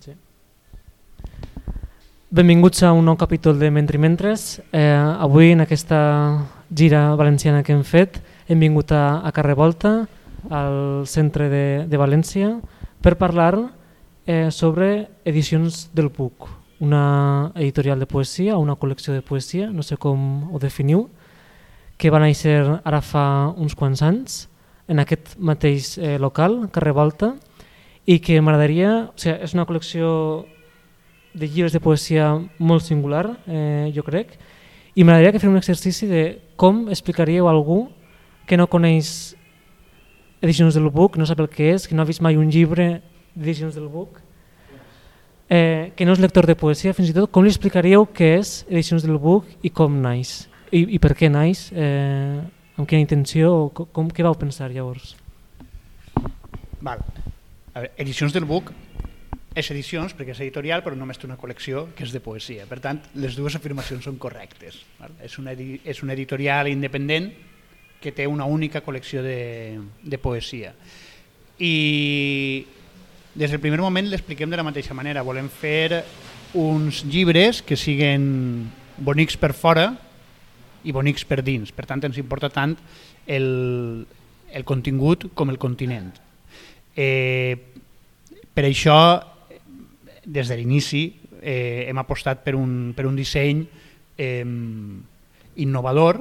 Sí. Benvinguts a un nou capítol de Mentri Mentres. Eh, avui en aquesta gira valenciana que hem fet hem vingut a, a Carrer Volta, al centre de, de València, per parlar eh, sobre edicions del Puc, una editorial de poesia, una col·lecció de poesia, no sé com ho definiu, que va néixer ara fa uns quants anys en aquest mateix eh, local, Carrer Volta, i que m'agradaria, o sigui, és una col·lecció de llibres de poesia molt singular, eh, jo crec, i m'agradaria que fem un exercici de com explicaríeu a algú que no coneix edicions del Book, no sap el que és, que no ha vist mai un llibre d'edicions del Book, eh, que no és lector de poesia, fins i tot, com li explicaríeu què és edicions del Book i com naix? I, i per què naix? Eh, amb quina intenció? O com, què vau pensar llavors? Val. A veure, edicions del Book és edicions perquè és editorial però només té una col·lecció que és de poesia. Per tant, les dues afirmacions són correctes. Val? És, una, és una editorial independent que té una única col·lecció de, de poesia. I des del primer moment l'expliquem de la mateixa manera. Volem fer uns llibres que siguin bonics per fora i bonics per dins. Per tant, ens importa tant el, el contingut com el continent. Eh, per això, des de l'inici, eh, hem apostat per un, per un disseny eh, innovador,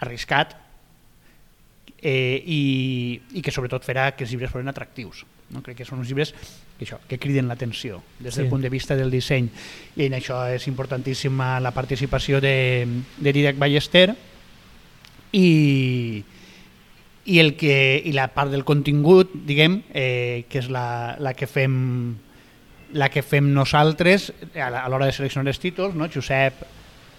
arriscat, eh, i, i que sobretot farà que els llibres foren atractius. No? Crec que són uns llibres que, això, que criden l'atenció des del sí. punt de vista del disseny i en això és importantíssima la participació de, de Didac Ballester i, i, el que, i la part del contingut diguem eh, que és la, la que fem la que fem nosaltres a l'hora de seleccionar els títols, no? Josep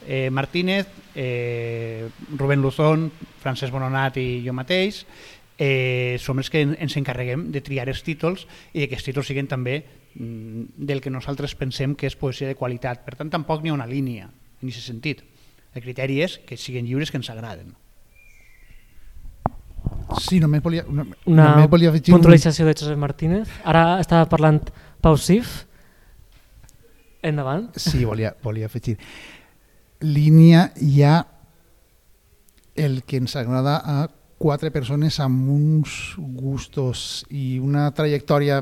eh, Martínez, eh, Rubén Luzón, Francesc Bononat i jo mateix, eh, som els que ens encarreguem de triar els títols i que aquests títols siguin també mm, del que nosaltres pensem que és poesia de qualitat. Per tant, tampoc n'hi ha una línia en aquest sentit. El criteri és que siguin llibres que ens agraden. Sí, només volia, una, només volia puntualització un... de Josep Martínez. Ara estava parlant Pau Sif. Endavant. Sí, volia, volia afegir línia hi ha el que ens agrada a quatre persones amb uns gustos i una trajectòria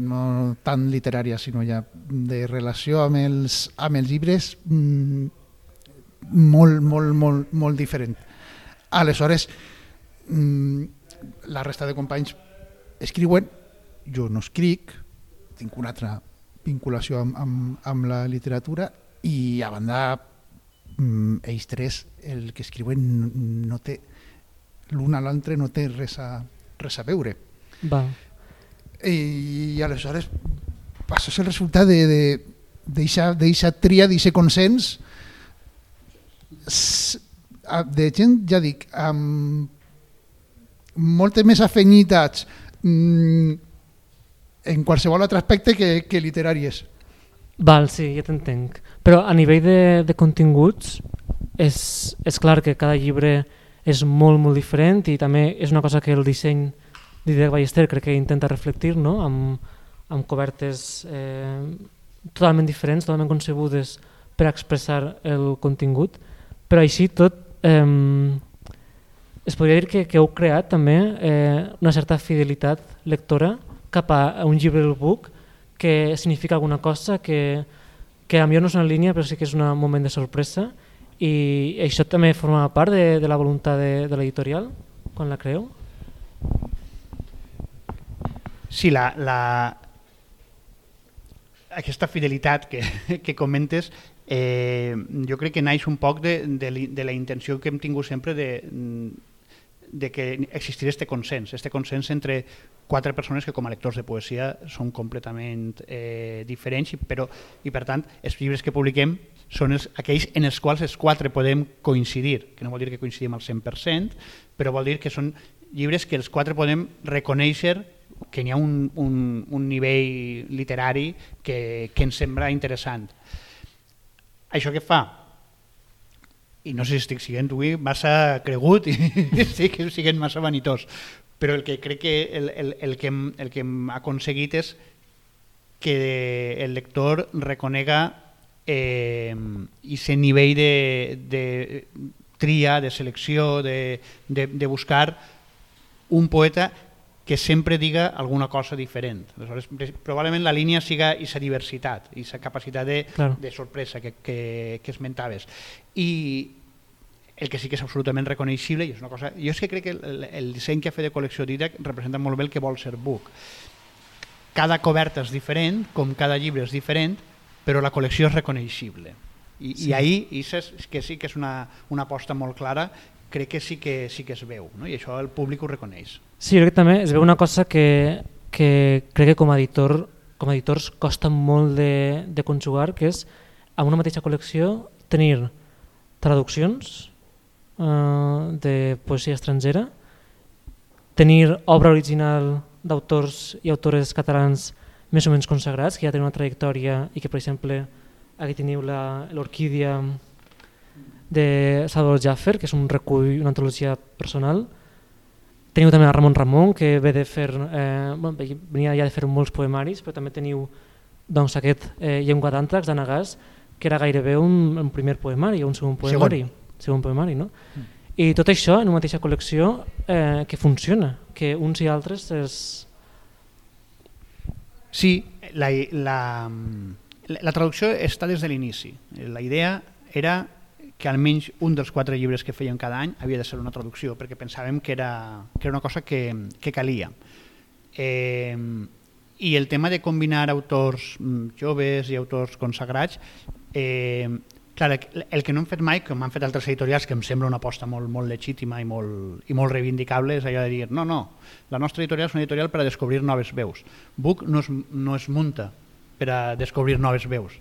no tan literària, sinó ja de relació amb els, amb els llibres mm, molt, molt, molt, molt diferent. Aleshores, mm, la resta de companys escriuen, jo no escric, tinc una altra vinculació amb, amb, amb la literatura i a banda mm, ells tres, el que escriuen no té l'un a l'altre no té res a, res a veure. Va. I, i aleshores això és el resultat de, de, d'aquesta tria, d'aquest consens de gent, ja dic, amb moltes més afenyitats mm, en qualsevol altre aspecte que, que literàries. Val, sí, ja t'entenc. Però a nivell de, de continguts és, és clar que cada llibre és molt, molt diferent i també és una cosa que el disseny d'Idea Ballester crec que intenta reflectir no? amb, amb cobertes eh, totalment diferents, totalment concebudes per expressar el contingut, però així tot eh, es podria dir que, que heu creat també eh, una certa fidelitat lectora cap a un llibre del book que significa alguna cosa que, que a millor no és una línia però sí que és un moment de sorpresa i això també forma part de, de la voluntat de, de l'editorial quan la creu? Sí, la, la, aquesta fidelitat que, que comentes eh, jo crec que naix un poc de, de, de la intenció que hem tingut sempre de, de que existir este consens, este consens entre quatre persones que com a lectors de poesia són completament eh, diferents, però i per tant els llibres que publiquem són els, aquells en els quals els quatre podem coincidir, que no vol dir que coincidim al 100%, però vol dir que són llibres que els quatre podem reconèixer que n'hi ha un, un, un nivell literari que, que ens sembla interessant. Això què fa? I no sé si estic siguent avui massa cregut i sí que siguent massa vanitós, però el que crec que el, el, el, que, hem, el que hem aconseguit és que el lector reconega eh, ese nivell de, de tria, de selecció, de, de, de buscar un poeta que sempre diga alguna cosa diferent. Aleshores, probablement la línia siga aquesta diversitat, aquesta capacitat de, claro. de sorpresa que, que, que esmentaves. I el que sí que és absolutament reconeixible, i és una cosa... Jo és que crec que el, el disseny que ha fet de col·lecció Didac representa molt bé el que vol ser Book. Cada coberta és diferent, com cada llibre és diferent, però la col·lecció és reconeixible. I, sí. i ahir, i és, que sí que és una, una aposta molt clara, crec que sí que, sí que es veu, no? i això el públic ho reconeix. Sí, crec que també es veu una cosa que, que crec que com a editor com a editors costa molt de, de conjugar, que és en una mateixa col·lecció tenir traduccions, eh, de poesia estrangera, tenir obra original d'autors i autores catalans més o menys consagrats, que ja tenen una trajectòria i que, per exemple, aquí teniu l'Orquídia de Salvador Jaffer, que és un recull, una antologia personal. Teniu també a Ramon Ramon, que ve de fer, eh, bueno, venia ja de fer molts poemaris, però també teniu doncs, aquest eh, Llengua d'àntrax, d'Anagàs, que era gairebé un, un primer poemari, un segon poemari. Segon segon poemari, no? Mm. I tot això en una mateixa col·lecció eh, que funciona, que uns i altres és... Sí, la, la, la traducció està des de l'inici. La idea era que almenys un dels quatre llibres que feien cada any havia de ser una traducció, perquè pensàvem que era, que era una cosa que, que calia. Eh, I el tema de combinar autors mm, joves i autors consagrats eh, Clar, el que no hem fet mai, com han fet altres editorials, que em sembla una aposta molt, molt legítima i molt, i molt reivindicable, és allò de dir, no, no, la nostra editorial és una editorial per a descobrir noves veus. Book no es, no es munta per a descobrir noves veus.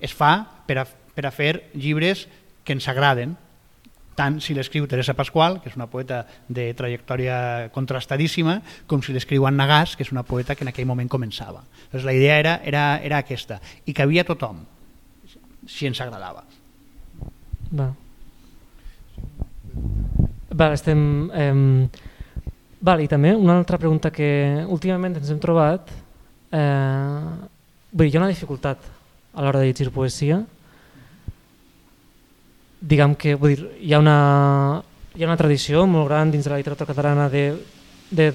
Es fa per a, per a fer llibres que ens agraden, tant si l'escriu Teresa Pasqual, que és una poeta de trajectòria contrastadíssima, com si l'escriu Anna Gas, que és una poeta que en aquell moment començava. Llavors, la idea era, era, era aquesta, i que havia tothom, si ens agradava. Va. Va, estem... Eh, val, I també una altra pregunta que últimament ens hem trobat, eh, vull dir, hi ha una dificultat a l'hora de llegir poesia, diguem que vull dir, hi, ha una, hi ha una tradició molt gran dins de la literatura catalana de, de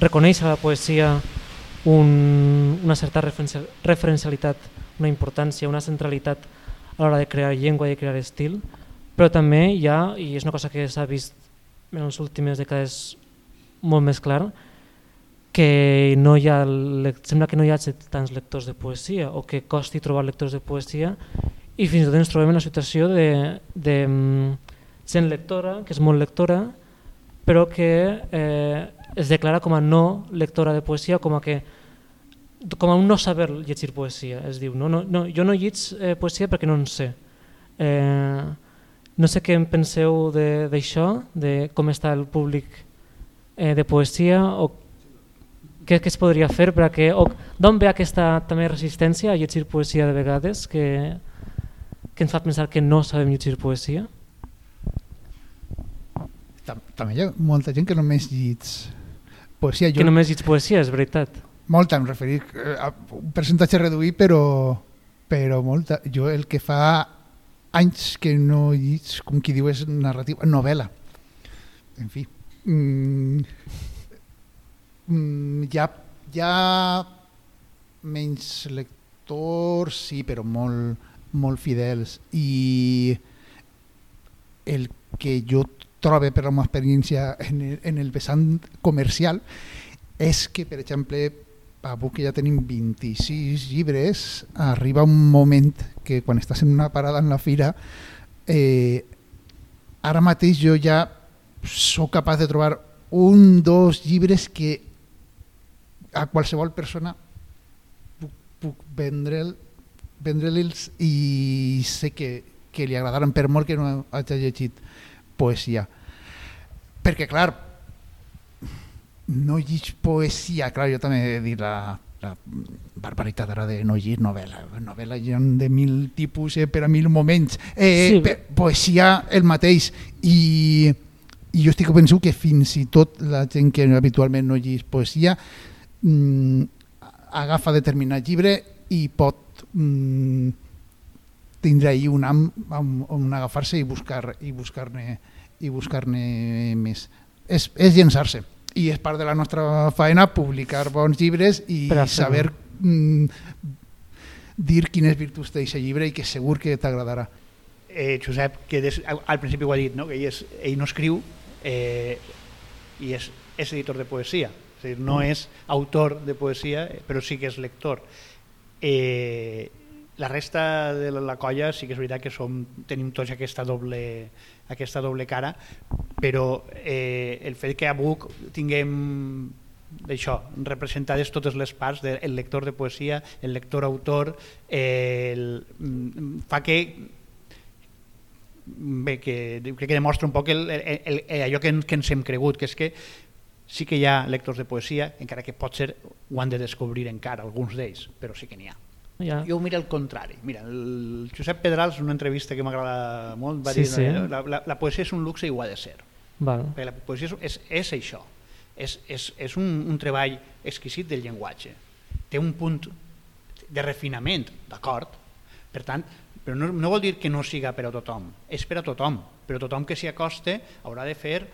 reconèixer la poesia un, una certa referencialitat una importància, una centralitat a l'hora de crear llengua i de crear estil, però també hi ha, i és una cosa que s'ha vist en les últimes dècades molt més clar, que no hi ha, sembla que no hi ha tants lectors de poesia o que costi trobar lectors de poesia i fins i tot ens trobem en una situació de, de mm, lectora, que és molt lectora, però que eh, es declara com a no lectora de poesia, com a que com a un no saber llegir poesia, es diu. No, no, no, jo no lliig eh, poesia perquè no en sé. Eh, no sé què en penseu d'això, de, de com està el públic eh, de poesia o què, què es podria fer per a que... D'on ve aquesta també resistència a llegir poesia de vegades que, que ens fa pensar que no sabem llegir poesia? També hi ha molta gent que només llig poesia. Jo... Que només llig poesia, és veritat molta, em referir eh, a un percentatge reduït, però, però molta. Jo el que fa anys que no llig, com qui diu, és narrativa, novel·la. En fi. Mm, mm, hi, ha, hi ha menys lectors, sí, però molt, molt fidels. I el que jo trobo per la meva experiència en el, en el vessant comercial és que, per exemple, avui que ja tenim 26 llibres, arriba un moment que quan estàs en una parada en la fira, eh, ara mateix jo ja sóc capaç de trobar un, dos llibres que a qualsevol persona puc, puc vendre'ls vendre i sé que, que li agradaran per molt que no hagi llegit poesia. Perquè, clar, no llig poesia, clar, jo també he dit la, la barbaritat ara de no llegir novel·la. Novel·la hi ha de mil tipus eh, per a mil moments. Eh, sí. poesia el mateix. I, I jo estic convençut que fins i tot la gent que habitualment no llegeix poesia mm, agafa determinat llibre i pot mm, tindre ahir un am on, on agafar-se i buscar i buscar-ne i buscar-ne més. És, és llençar-se i és part de la nostra feina publicar bons llibres i saber mm, dir quines virtuts té aquest llibre i que segur que t'agradarà. Eh, Josep, que des, al principi ho ha dit, no? que ell, és, ell no escriu eh, i és, és editor de poesia, és dir, no és autor de poesia, però sí que és lector. Eh, la resta de la colla sí que és veritat que som, tenim tots aquesta doble, aquesta doble cara, però eh, el fet que a Buc tinguem d'això, representades totes les parts del lector de poesia, el lector-autor, eh, el, fa que bé, que que demostra un poc el, el, el, allò que, que ens hem cregut, que és que sí que hi ha lectors de poesia, encara que pot ser ho han de descobrir encara, alguns d'ells, però sí que n'hi ha. Ja. Jo ho miro al contrari. Mira, el Josep Pedrals, en una entrevista que m'agrada molt, va sí, dir sí. la, la, la poesia és un luxe i ho ha de ser. Val. Perquè la poesia és, és, és això, és, és, és un, un treball exquisit del llenguatge. Té un punt de refinament, d'acord, per tant, però no, no vol dir que no siga per a tothom, és per a tothom, però tothom que s'hi acoste haurà de fer,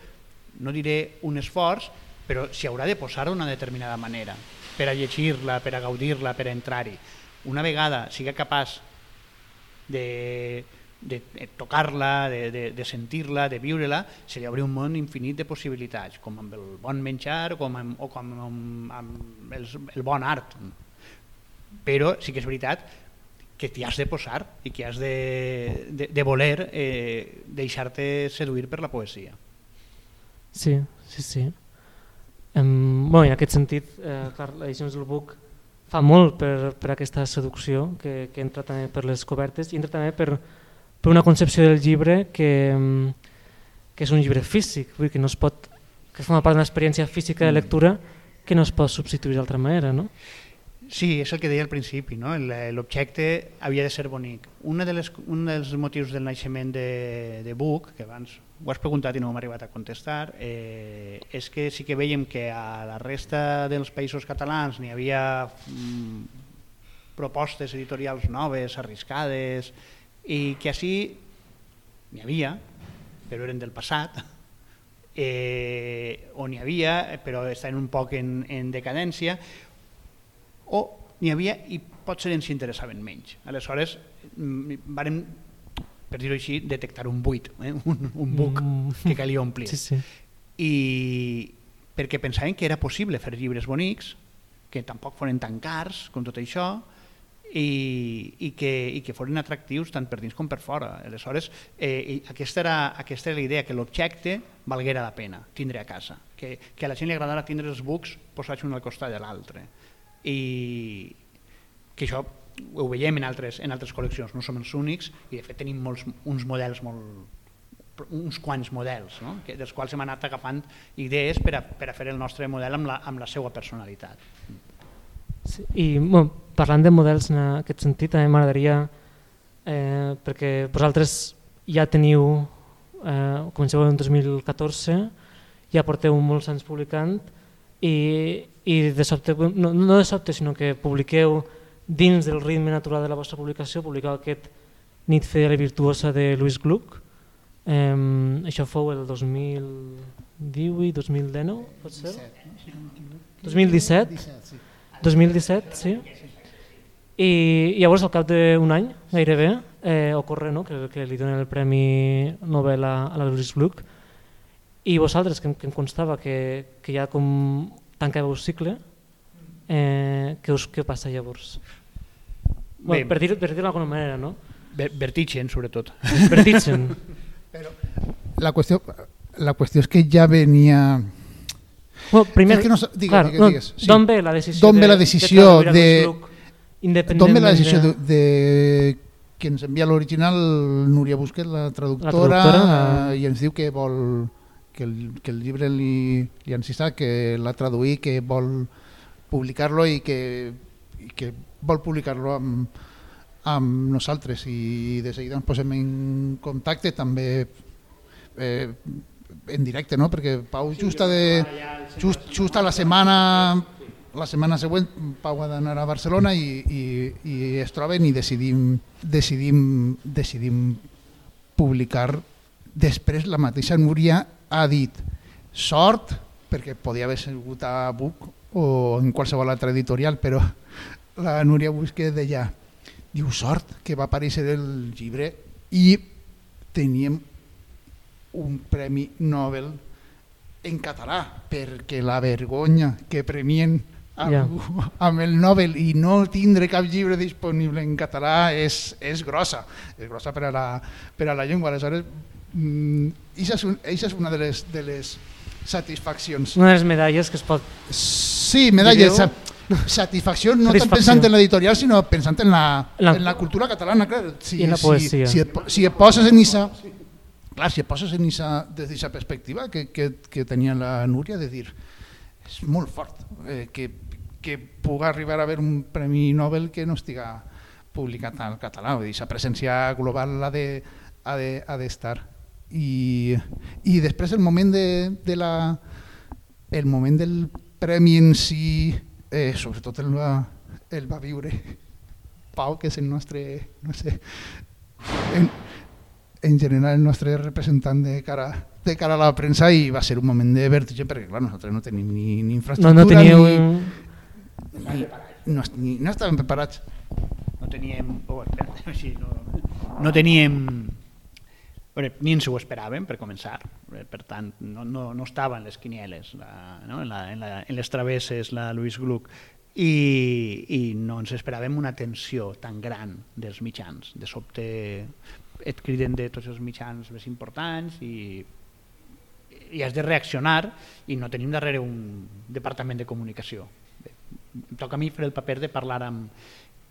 no diré un esforç, però s'hi haurà de posar d'una determinada manera, per a llegir-la, per a gaudir-la, per a entrar-hi una vegada siga capaç de, de, tocar-la, de, de, de sentir-la, de viure-la, se li obre un món infinit de possibilitats, com amb el bon menjar com amb, o com amb, amb el, el bon art. Però sí que és veritat que t'hi has de posar i que has de, de, de voler eh, deixar-te seduir per la poesia. Sí, sí, sí. Um, bueno, en aquest sentit, eh, clar, l'edició del Buc fa molt per, per aquesta seducció que, que entra també per les cobertes i entra també per, per una concepció del llibre que, que és un llibre físic, vull dir que no es pot que forma part d'una experiència física de lectura que no es pot substituir d'altra manera, no? Sí, és el que deia al principi, no? l'objecte havia de ser bonic. Una de les, un dels motius del naixement de, de Buc, que abans ho has preguntat i no m'ha arribat a contestar, eh, és que sí que veiem que a la resta dels països catalans n'hi havia mm, propostes editorials noves, arriscades, i que així n'hi havia, però eren del passat, eh, on n'hi havia, però estaven un poc en, en decadència, o n'hi havia i potser ens interessaven menys. Aleshores, mm, vàrem, per dir-ho així, detectar un buit, eh? un, un buc mm. que calia omplir. Sí, sí. I perquè pensaven que era possible fer llibres bonics, que tampoc foren tan cars com tot això, i, i, que, i que foren atractius tant per dins com per fora. Aleshores, eh, aquesta, era, aquesta era la idea, que l'objecte valguera la pena tindre a casa, que, que a la gent li agradara tindre els bucs posats un al costat de l'altre i que això ho veiem en altres, en altres col·leccions, no som els únics i de fet tenim molts, uns models molt, uns quants models, no? que, dels quals hem anat agafant idees per a, per a fer el nostre model amb la, amb la seva personalitat. Sí, I bueno, parlant de models en aquest sentit, també m'agradaria, eh, perquè vosaltres ja teniu, eh, comenceu en 2014, ja porteu molts anys publicant i, i de sobte, no, no de sobte, sinó que publiqueu dins del ritme natural de la vostra publicació, publicau aquest Nit fidel i virtuosa de Louis Gluck. Um, això fou el 2018-2019, pot ser? 2017? 2017, sí. I llavors, al cap d'un any, gairebé, eh, ocorre no? que, que li donen el Premi Nobel a, a la Louis Gluck, i vosaltres, que, que em constava que, que ja com tancàveu el cicle, eh, què, us, què passa llavors? Bueno, per dir-ho dir d'alguna manera, no? Vertigen, sobretot. Vertigen. Però la qüestió, la qüestió és que ja venia... Bueno, primer, que no, digues, clar, digues, digues. Sí. D'on ve la decisió, D'on ve la decisió de, de, d'on ve la decisió de, de, que ens envia l'original Núria Busquet, la traductora, la traductora i ens diu que vol que el, que el llibre li, li insista que l'ha traduït, que vol publicar-lo i que, i que vol publicar-lo amb, amb nosaltres i de seguida ens posem en contacte també eh, en directe, no? perquè Pau just, de, just, just a la setmana la setmana següent Pau ha d'anar a Barcelona i, i, i es troben i decidim, decidim, decidim publicar. Després la mateixa Núria ha dit sort, perquè podia haver sigut a Buc o en qualsevol altra editorial, però la Núria Busquet deia diu sort que va aparèixer el llibre i teníem un premi Nobel en català, perquè la vergonya que premien amb, yeah. amb el Nobel i no tindre cap llibre disponible en català és, és grossa, és grossa per a la, per a la llengua. Aleshores, mm, és, un, és una de les, de les satisfaccions. Una de les medalles que es pot... Sí, medalles. Satisfacció no tant pensant en l'editorial, sinó pensant en la, la, en la cultura catalana. Clar, si, I en la poesia. Si, si, et, si et poses en issa clar, si et poses en esa, des d'aquesta perspectiva que, que, que tenia la Núria, de dir, és molt fort eh, que, que pugui arribar a haver un premi Nobel que no estiga publicat al català, vull dir, aquesta presència global ha d'estar. De, I, I després el moment de, de la, el moment del premi en si, eh, sobretot el va, el va viure Pau, que és el nostre, no sé, en, en general el nostre representant de cara, de cara a la premsa i va ser un moment de vertigen perquè clar, nosaltres no tenim ni, ni infraestructura no, no teníeu... ni, ni, no, ni, no estàvem preparats no teníem oh, espera, sí, no, no teníem Bé, ni ens ho esperàvem, per començar. Per tant, no, no, no estava en les quinieles, la, no? en, la, en, la, en les travesses, la Lluís Gluck, i, i no ens esperàvem una tensió tan gran dels mitjans. De sobte et criden de tots els mitjans més importants i, i has de reaccionar i no tenim darrere un departament de comunicació. Em toca a mi fer el paper de parlar amb...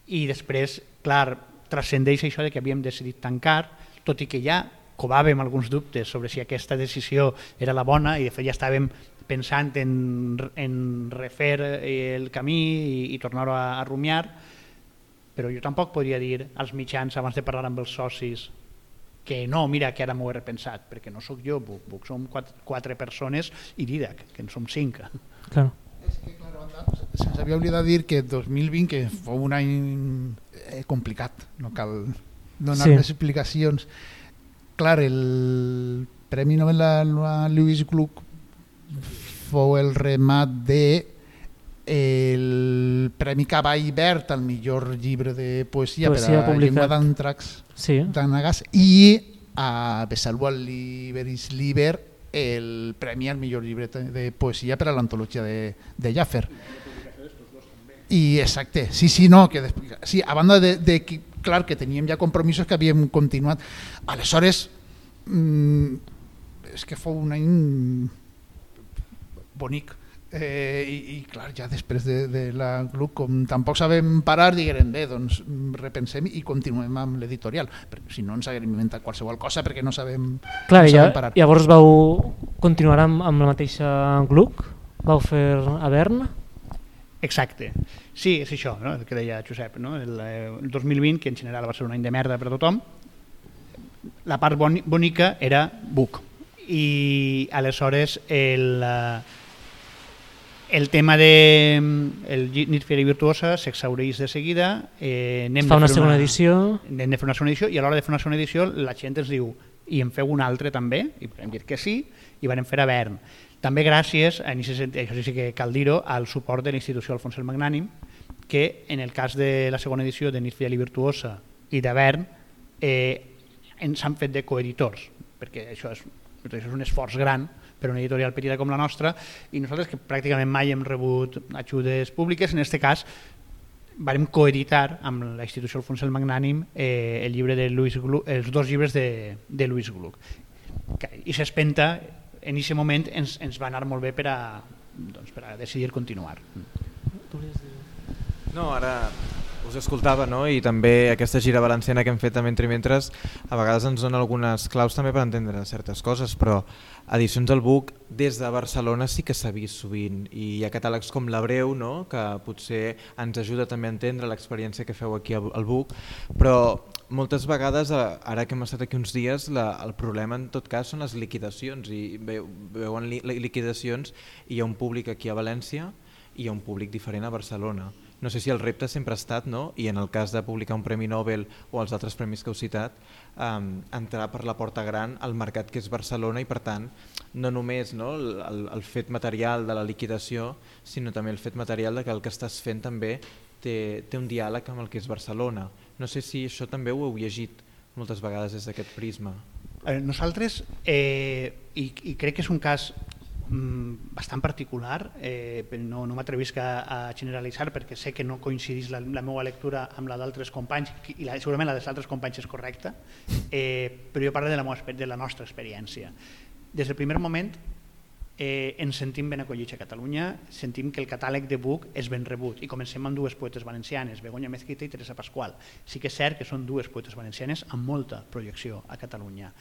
I després, clar, transcendeix això de que havíem decidit tancar, tot i que ja covàvem alguns dubtes sobre si aquesta decisió era la bona i de fet ja estàvem pensant en, en refer el camí i, i tornar-ho a, a rumiar, però jo tampoc podria dir als mitjans abans de parlar amb els socis que no, mira, que ara m'ho he repensat, perquè no sóc jo, Buc, Buc som quatre, quatre persones i Didac, que en som cinc. Claro. És que, clar, se'ns havia oblidat dir que 2020 que fou un any eh, complicat, no cal donar sí. més explicacions. Clar, el Premi Nobel a Lewis Gluck fou el remat de el Premi Cavall Verd al millor llibre de poesia, poesia per a publicat. llengua d'antrax sí. d'Anagas i a Besalvo al Liberis Liber el premi al millor llibre de poesia per a l'antologia de, de Jaffer. I exacte, sí, sí, no, que sí, a banda de, de que, clar, que teníem ja compromisos que havíem continuat. Aleshores, mmm, és que fou un any bonic Eh, i, i clar, ja després de, de la club, com tampoc sabem parar, diguem, bé, doncs repensem i continuem amb l'editorial, perquè si no ens haguem inventat qualsevol cosa perquè no sabem, clar, no sabem ja, parar. Llavors vau continuar amb, amb la mateixa Gluck? Vau fer a Bern? Exacte. Sí, és això, no? el que deia Josep. No? El, eh, el 2020, que en general va ser un any de merda per a tothom, la part bonica era Buc. I aleshores el, eh, el tema de mm, el Nit Fiera Virtuosa s'exaureix de seguida. Eh, anem fa una segona una, edició. Anem de fer una segona edició i a l'hora de fer una segona edició la gent ens diu i en feu una altra també? I podem dir que sí i vam fer a Bern. També gràcies, a, això sí que cal dir-ho, al suport de la institució Alfons el Magnànim, que en el cas de la segona edició de Nit Fiera Virtuosa i de Bern eh, ens han fet de coeditors, perquè això és, això és un esforç gran, per una editorial petita com la nostra i nosaltres que pràcticament mai hem rebut ajudes públiques, en aquest cas vam coeditar amb la institució Alfons el Magnànim eh, el llibre de Louis Gluck, els dos llibres de, de Louis Gluck. I s'espenta, en aquest moment ens, ens va anar molt bé per a, doncs, per a decidir continuar. No, ara us escoltava no? i també aquesta gira valenciana que hem fet amb Entre Mentres a vegades ens dona algunes claus també per entendre certes coses, però edicions del Buc des de Barcelona sí que s'ha vist sovint i hi ha catàlegs com l'Abreu no? que potser ens ajuda també a entendre l'experiència que feu aquí al Buc, però moltes vegades, eh, ara que hem estat aquí uns dies, la, el problema en tot cas són les liquidacions i veuen li, liquidacions i hi ha un públic aquí a València i hi ha un públic diferent a Barcelona. No sé si el repte sempre ha estat, no? i en el cas de publicar un Premi Nobel o els altres premis que heu citat, um, entrar per la porta gran al mercat que és Barcelona i per tant no només no, el, el fet material de la liquidació, sinó també el fet material de que el que estàs fent també té, té un diàleg amb el que és Barcelona. No sé si això també ho heu llegit moltes vegades des d'aquest prisma. Eh, nosaltres, eh, i, i crec que és un cas mm, bastant particular, eh, no, no m'atrevisc a, a generalitzar perquè sé que no coincidís la, la meva lectura amb la d'altres companys i la, segurament la dels altres companys és correcta, eh, però jo parlo de la, meva, de la nostra experiència. Des del primer moment eh, ens sentim ben acollits a Catalunya, sentim que el catàleg de Buc és ben rebut i comencem amb dues poetes valencianes, Begoña Mezquita i Teresa Pasqual. Sí que és cert que són dues poetes valencianes amb molta projecció a Catalunya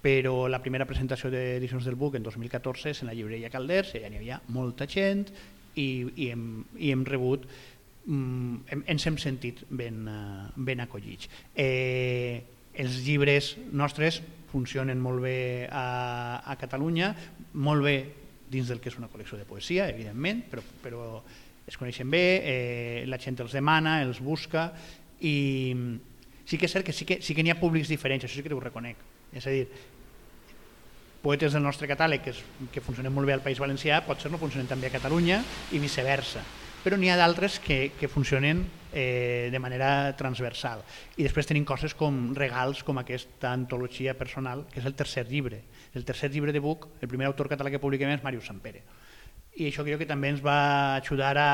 però la primera presentació d'edicions del Buc en 2014 és en la llibreria Calders, ja n'hi havia molta gent i, i, hem, i hem rebut mm, ens hem sentit ben, uh, ben acollits. Eh, els llibres nostres funcionen molt bé a, a Catalunya, molt bé dins del que és una col·lecció de poesia, evidentment, però, però es coneixen bé, eh, la gent els demana, els busca i sí que és cert que sí que, sí que n'hi ha públics diferents, això sí que ho reconec. És a dir, poetes del nostre catàleg que, és, que funcionen molt bé al País Valencià potser no funcionen també a Catalunya i viceversa però n'hi ha d'altres que, que funcionen eh, de manera transversal. I després tenim coses com regals com aquesta antologia personal, que és el tercer llibre. El tercer llibre de Buc, el primer autor català que publiquem és Màrius Sampere. I això crec que també ens va ajudar a,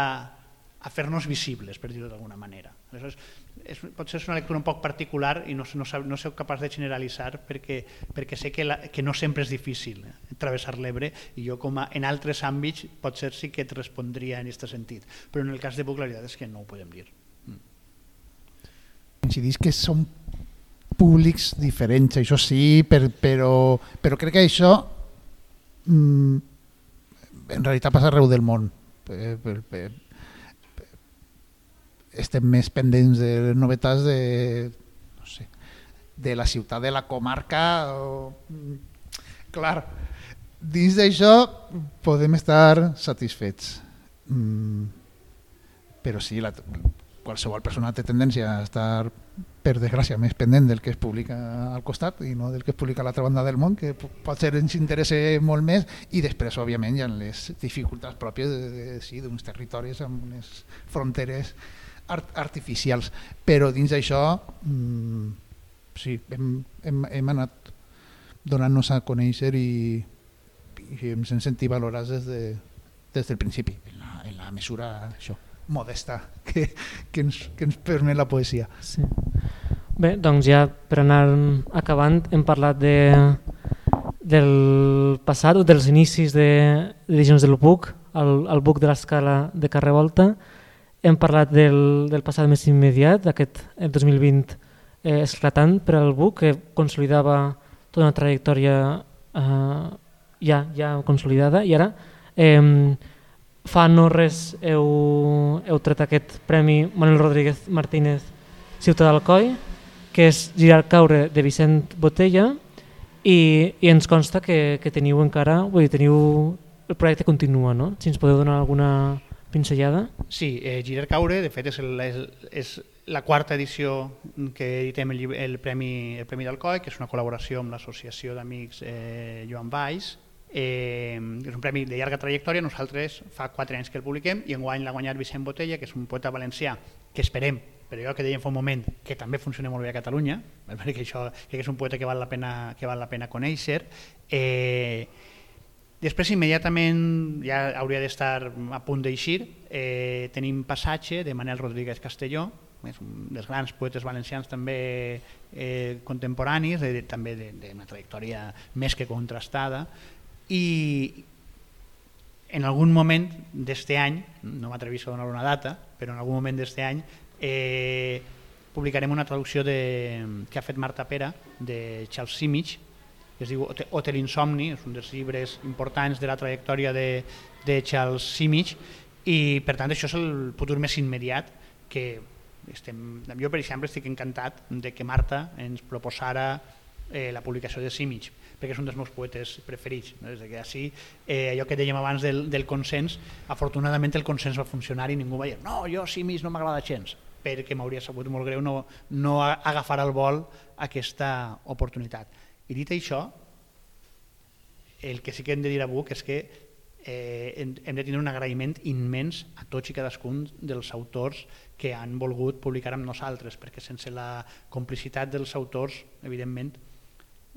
a fer-nos visibles, per dir-ho d'alguna manera. Aleshores, és, potser és una lectura un poc particular i no, no, no soc capaç de generalitzar perquè, perquè sé que, la, que no sempre és difícil eh, travessar l'Ebre i jo com a, en altres àmbits potser sí que et respondria en aquest sentit, però en el cas de Buc la veritat és que no ho podem dir. Mm. Incidís que són públics diferents, això sí, per, però, però crec que això mm, en realitat passa arreu del món. Per, per, per, estem més pendents de les novetats de, no sé, de la ciutat, de la comarca. O... Clar, dins d'això podem estar satisfets. Mm, però sí, la, qualsevol persona té tendència a estar, per desgràcia, més pendent del que es publica al costat i no del que es publica a l'altra banda del món, que pot ser ens interessa molt més, i després, òbviament, hi ha les dificultats pròpies d'uns sí, territoris amb unes fronteres art artificials, però dins d'això mm, sí, hem, hem, hem anat donant-nos a conèixer i, i ens hem sentit valorats des, de, des del principi, en la, en la mesura això, modesta que, que, ens, que ens permet la poesia. Sí. Bé, doncs ja per anar acabant hem parlat de, del passat o dels inicis de, del BUC, el, el BUC de l'escala de Carrer Volta, hem parlat del, del passat més immediat, d'aquest 2020 eh, esclatant per al BUC, que consolidava tota una trajectòria eh, ja, ja consolidada, i ara eh, fa no res heu, heu tret aquest Premi Manuel Rodríguez Martínez Ciutat d'Alcoi, que és Girar Caure de Vicent Botella, i, i ens consta que, que teniu encara, vull dir, teniu, el projecte continua, no? Si ens podeu donar alguna pinzellada? Sí, eh, Girar Caure, de fet, és, el, és, és la quarta edició que editem el, el Premi, el Premi d'Alcoi, que és una col·laboració amb l'Associació d'Amics eh, Joan Valls, eh, és un premi de llarga trajectòria, nosaltres fa quatre anys que el publiquem i enguany l'ha guanyat Vicent Botella, que és un poeta valencià que esperem, però jo que dèiem fa un moment, que també funciona molt bé a Catalunya, perquè això que és un poeta que val la pena, que val la pena conèixer, eh, Després, immediatament, ja hauria d'estar a punt d'eixir, eh, tenim Passatge de Manel Rodríguez Castelló, és un dels grans poetes valencians també eh, contemporanis, de, també d'una trajectòria més que contrastada, i en algun moment d'este any, no m'atrevisc a donar una data, però en algun moment d'este any eh, publicarem una traducció de, que ha fet Marta Pera de Charles Simic, que es diu Hotel Insomni, és un dels llibres importants de la trajectòria de, de Charles Simic i per tant això és el futur més immediat que estem, jo per exemple estic encantat de que Marta ens proposara eh, la publicació de Simic, perquè és un dels meus poetes preferits. No? Des que així, eh, allò que dèiem abans del, del consens, afortunadament el consens va funcionar i ningú va dir no, jo Simic no m'agrada gens, perquè m'hauria sabut molt greu no, no agafar al vol aquesta oportunitat. I dit això, el que sí que hem de dir a Buc és que eh, hem, hem de tenir un agraïment immens a tots i cadascun dels autors que han volgut publicar amb nosaltres, perquè sense la complicitat dels autors, evidentment,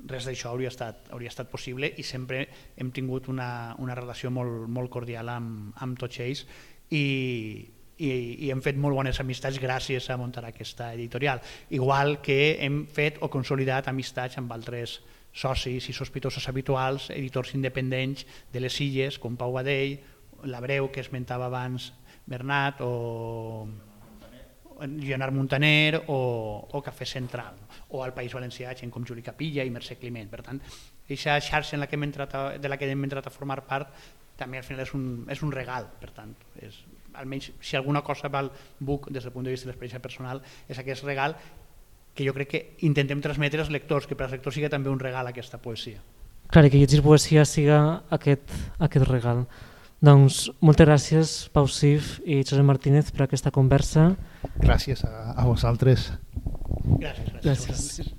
res d'això hauria, estat, hauria estat possible i sempre hem tingut una, una relació molt, molt cordial amb, amb tots ells i, i, i hem fet molt bones amistats gràcies a muntar aquesta editorial. Igual que hem fet o consolidat amistats amb altres socis i sospitosos habituals, editors independents de les illes, com Pau Badell, l'Abreu, que esmentava abans Bernat, o Leonard Montaner o, o Cafè Central, o al País Valencià, gent com Juli Capilla i Mercè Climent. Per tant, aquesta xarxa en la que hem entrat a, de la que hem entrat a formar part també al final és un, és un regal, per tant, és, almenys si alguna cosa val Buc des del punt de vista de l'experiència personal és aquest regal que jo crec que intentem transmetre als lectors, que per als lectors sigui també un regal aquesta poesia. Clar, que llegir poesia siga aquest, aquest regal. Doncs moltes gràcies, Pau Sif i Josep Martínez, per aquesta conversa. Gràcies a, a vosaltres. Gràcies. gràcies. gràcies.